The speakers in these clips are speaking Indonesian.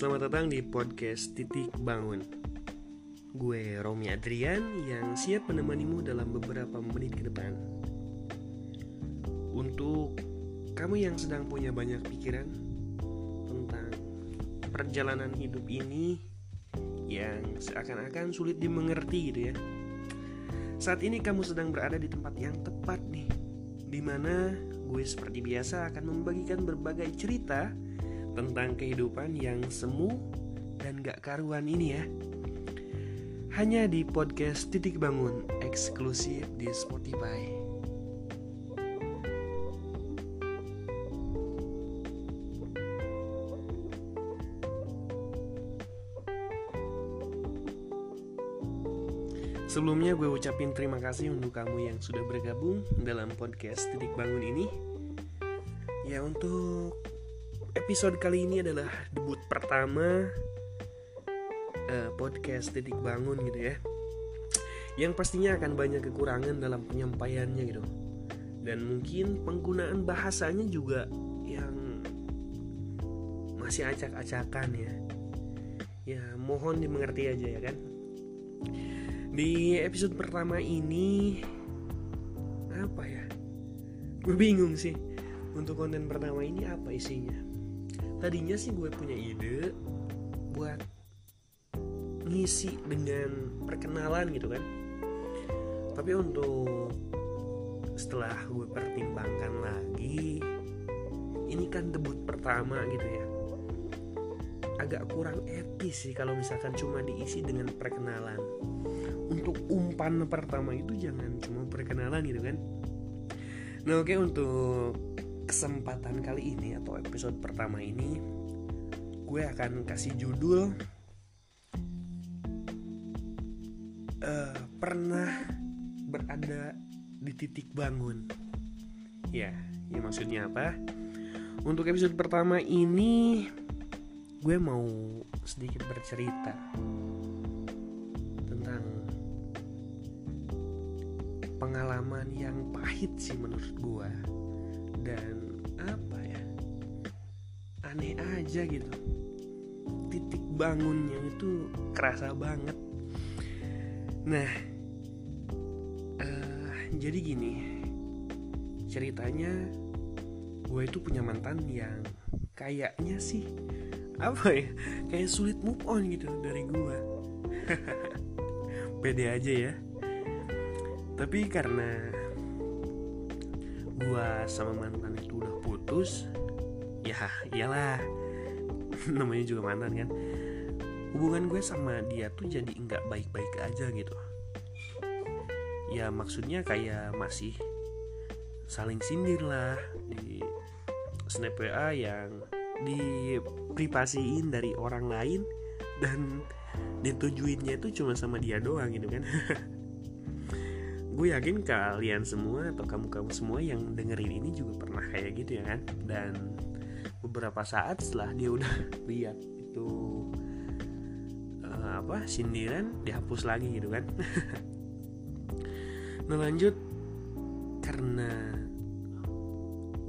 Selamat datang di podcast Titik Bangun. Gue Romi Adrian yang siap menemanimu dalam beberapa menit ke depan. Untuk kamu yang sedang punya banyak pikiran Tentang perjalanan hidup ini Yang seakan-akan sulit dimengerti gitu ya. Saat ini kamu sedang berada di tempat yang tepat nih Di mana gue seperti biasa akan membagikan berbagai cerita tentang kehidupan yang semu dan gak karuan ini ya. Hanya di podcast Titik Bangun eksklusif di Spotify. Sebelumnya gue ucapin terima kasih untuk kamu yang sudah bergabung dalam podcast Titik Bangun ini. Ya untuk episode kali ini adalah debut pertama uh, podcast titik bangun gitu ya. Yang pastinya akan banyak kekurangan dalam penyampaiannya gitu. Dan mungkin penggunaan bahasanya juga yang masih acak-acakan ya. Ya mohon dimengerti aja ya kan. Di episode pertama ini apa ya? Gue bingung sih. Untuk konten pertama ini apa isinya tadinya sih gue punya ide buat ngisi dengan perkenalan gitu kan. Tapi untuk setelah gue pertimbangkan lagi ini kan debut pertama gitu ya. Agak kurang etis sih kalau misalkan cuma diisi dengan perkenalan. Untuk umpan pertama itu jangan cuma perkenalan gitu kan. Nah oke untuk kesempatan kali ini atau episode pertama ini gue akan kasih judul uh, pernah berada di titik bangun. Ya ya maksudnya apa? Untuk episode pertama ini gue mau sedikit bercerita tentang pengalaman yang pahit sih menurut gue dan apa ya aneh aja gitu. Titik bangunnya itu kerasa banget. Nah uh, jadi gini ceritanya gue itu punya mantan yang kayaknya sih apa ya kayak sulit move on gitu dari gue pede aja ya. Tapi karena gua sama mantan itu udah putus ya iyalah. Namanya juga mantan kan? Hubungan gue sama dia tuh jadi nggak baik-baik aja gitu. Ya maksudnya kayak masih saling sindir lah di snap WA yang diprivasiin dari orang lain dan ditujuinnya itu cuma sama dia doang gitu kan gue yakin kalian semua atau kamu-kamu semua yang dengerin ini juga pernah kayak gitu ya kan? Dan beberapa saat setelah dia udah lihat itu uh, apa sindiran dihapus lagi gitu kan? Nah lanjut. Karena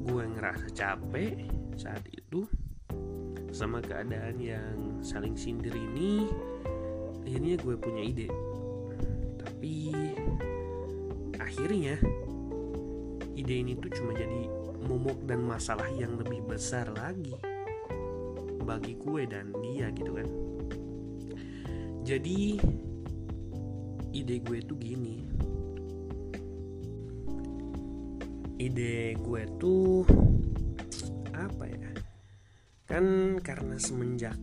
gue ngerasa capek saat itu sama keadaan yang saling sindir ini akhirnya gue punya ide. Tapi akhirnya ide ini tuh cuma jadi momok dan masalah yang lebih besar lagi bagi gue dan dia gitu kan. Jadi ide gue tuh gini. Ide gue tuh apa ya? Kan karena semenjak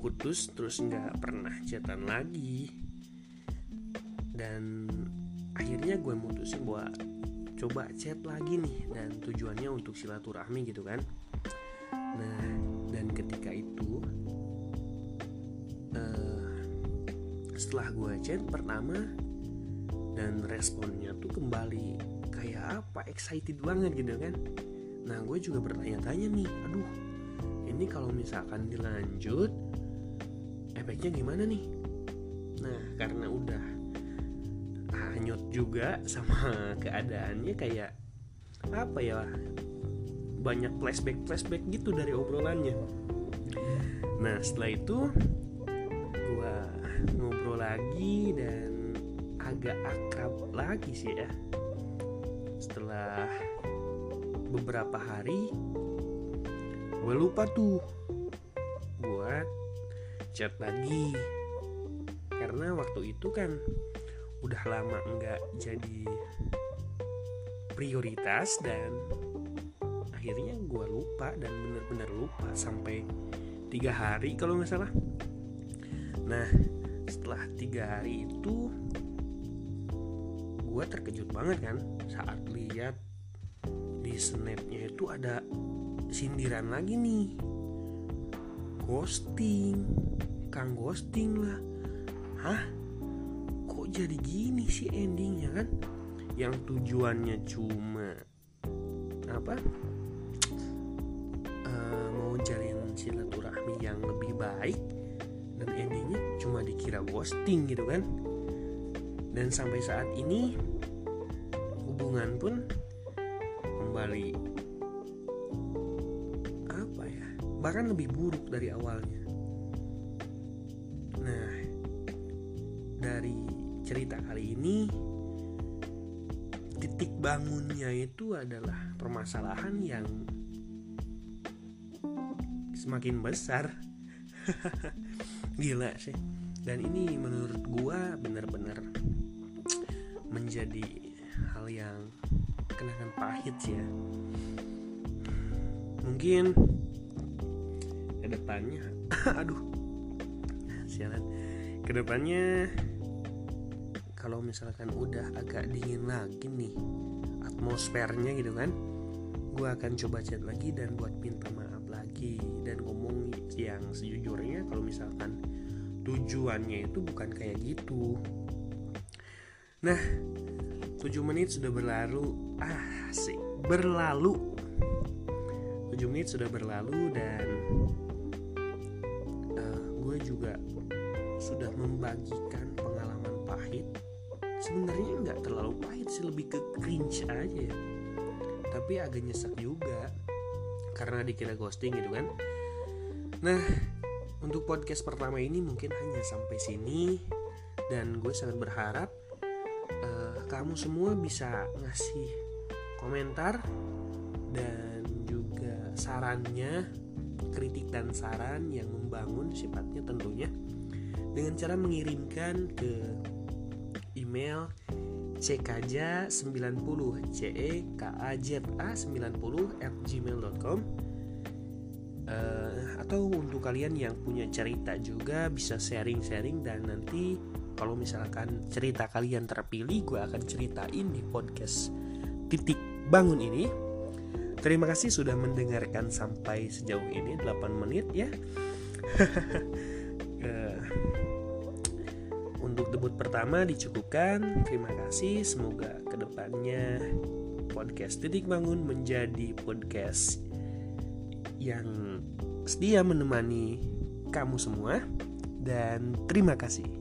putus terus nggak pernah chatan lagi. Dan akhirnya gue mutusin buat coba chat lagi nih dan tujuannya untuk silaturahmi gitu kan. Nah dan ketika itu uh, setelah gue chat pertama dan responnya tuh kembali kayak apa excited banget gitu kan. Nah gue juga bertanya-tanya nih aduh ini kalau misalkan dilanjut efeknya gimana nih? Nah karena udah hanyut juga sama keadaannya kayak apa ya banyak flashback flashback gitu dari obrolannya. Nah setelah itu gue ngobrol lagi dan agak akrab lagi sih ya. Setelah beberapa hari gue lupa tuh buat chat lagi. Karena waktu itu kan udah lama nggak jadi prioritas dan akhirnya gue lupa dan bener-bener lupa sampai tiga hari kalau nggak salah. Nah setelah tiga hari itu gue terkejut banget kan saat lihat di snapnya itu ada sindiran lagi nih. Ghosting kang ghosting lah. Hah jadi gini sih endingnya kan? Yang tujuannya cuma apa? Uh, mau jalin silaturahmi yang lebih baik dan endingnya cuma dikira ghosting gitu kan? Dan sampai saat ini hubungan pun kembali apa ya? Bahkan lebih buruk dari awalnya. Nah cerita. Kali ini titik bangunnya itu adalah permasalahan yang semakin besar. Gila sih. Dan ini menurut gua bener-bener menjadi hal yang kenangan pahit sih ya. Mungkin ke depannya aduh sialan. Ke depannya kalau misalkan udah agak dingin lagi nih atmosfernya gitu kan gue akan coba chat lagi dan buat minta maaf lagi dan ngomong yang sejujurnya kalau misalkan tujuannya itu bukan kayak gitu. Nah 7 menit sudah berlalu. Ah sih berlalu. 7 menit sudah berlalu dan uh, gue juga sudah membagikan pengalaman pahit sebenarnya nggak terlalu pahit sih lebih ke cringe aja. Tapi agak nyesek juga karena dikira ghosting gitu kan. Nah untuk podcast pertama ini mungkin hanya sampai sini dan gue sangat berharap uh, kamu semua bisa ngasih komentar dan juga sarannya kritik dan saran yang membangun sifatnya tentunya dengan cara mengirimkan ke email cekaja90 c e k a z a 90 at gmail.com uh, atau untuk kalian yang punya cerita juga bisa sharing-sharing dan nanti kalau misalkan cerita kalian terpilih gue akan ceritain di podcast titik bangun ini. Terima kasih sudah mendengarkan sampai sejauh ini 8 menit ya untuk debut pertama dicukupkan. Terima kasih. Semoga ke depannya podcast Titik Bangun menjadi podcast yang setia menemani kamu semua. Dan terima kasih.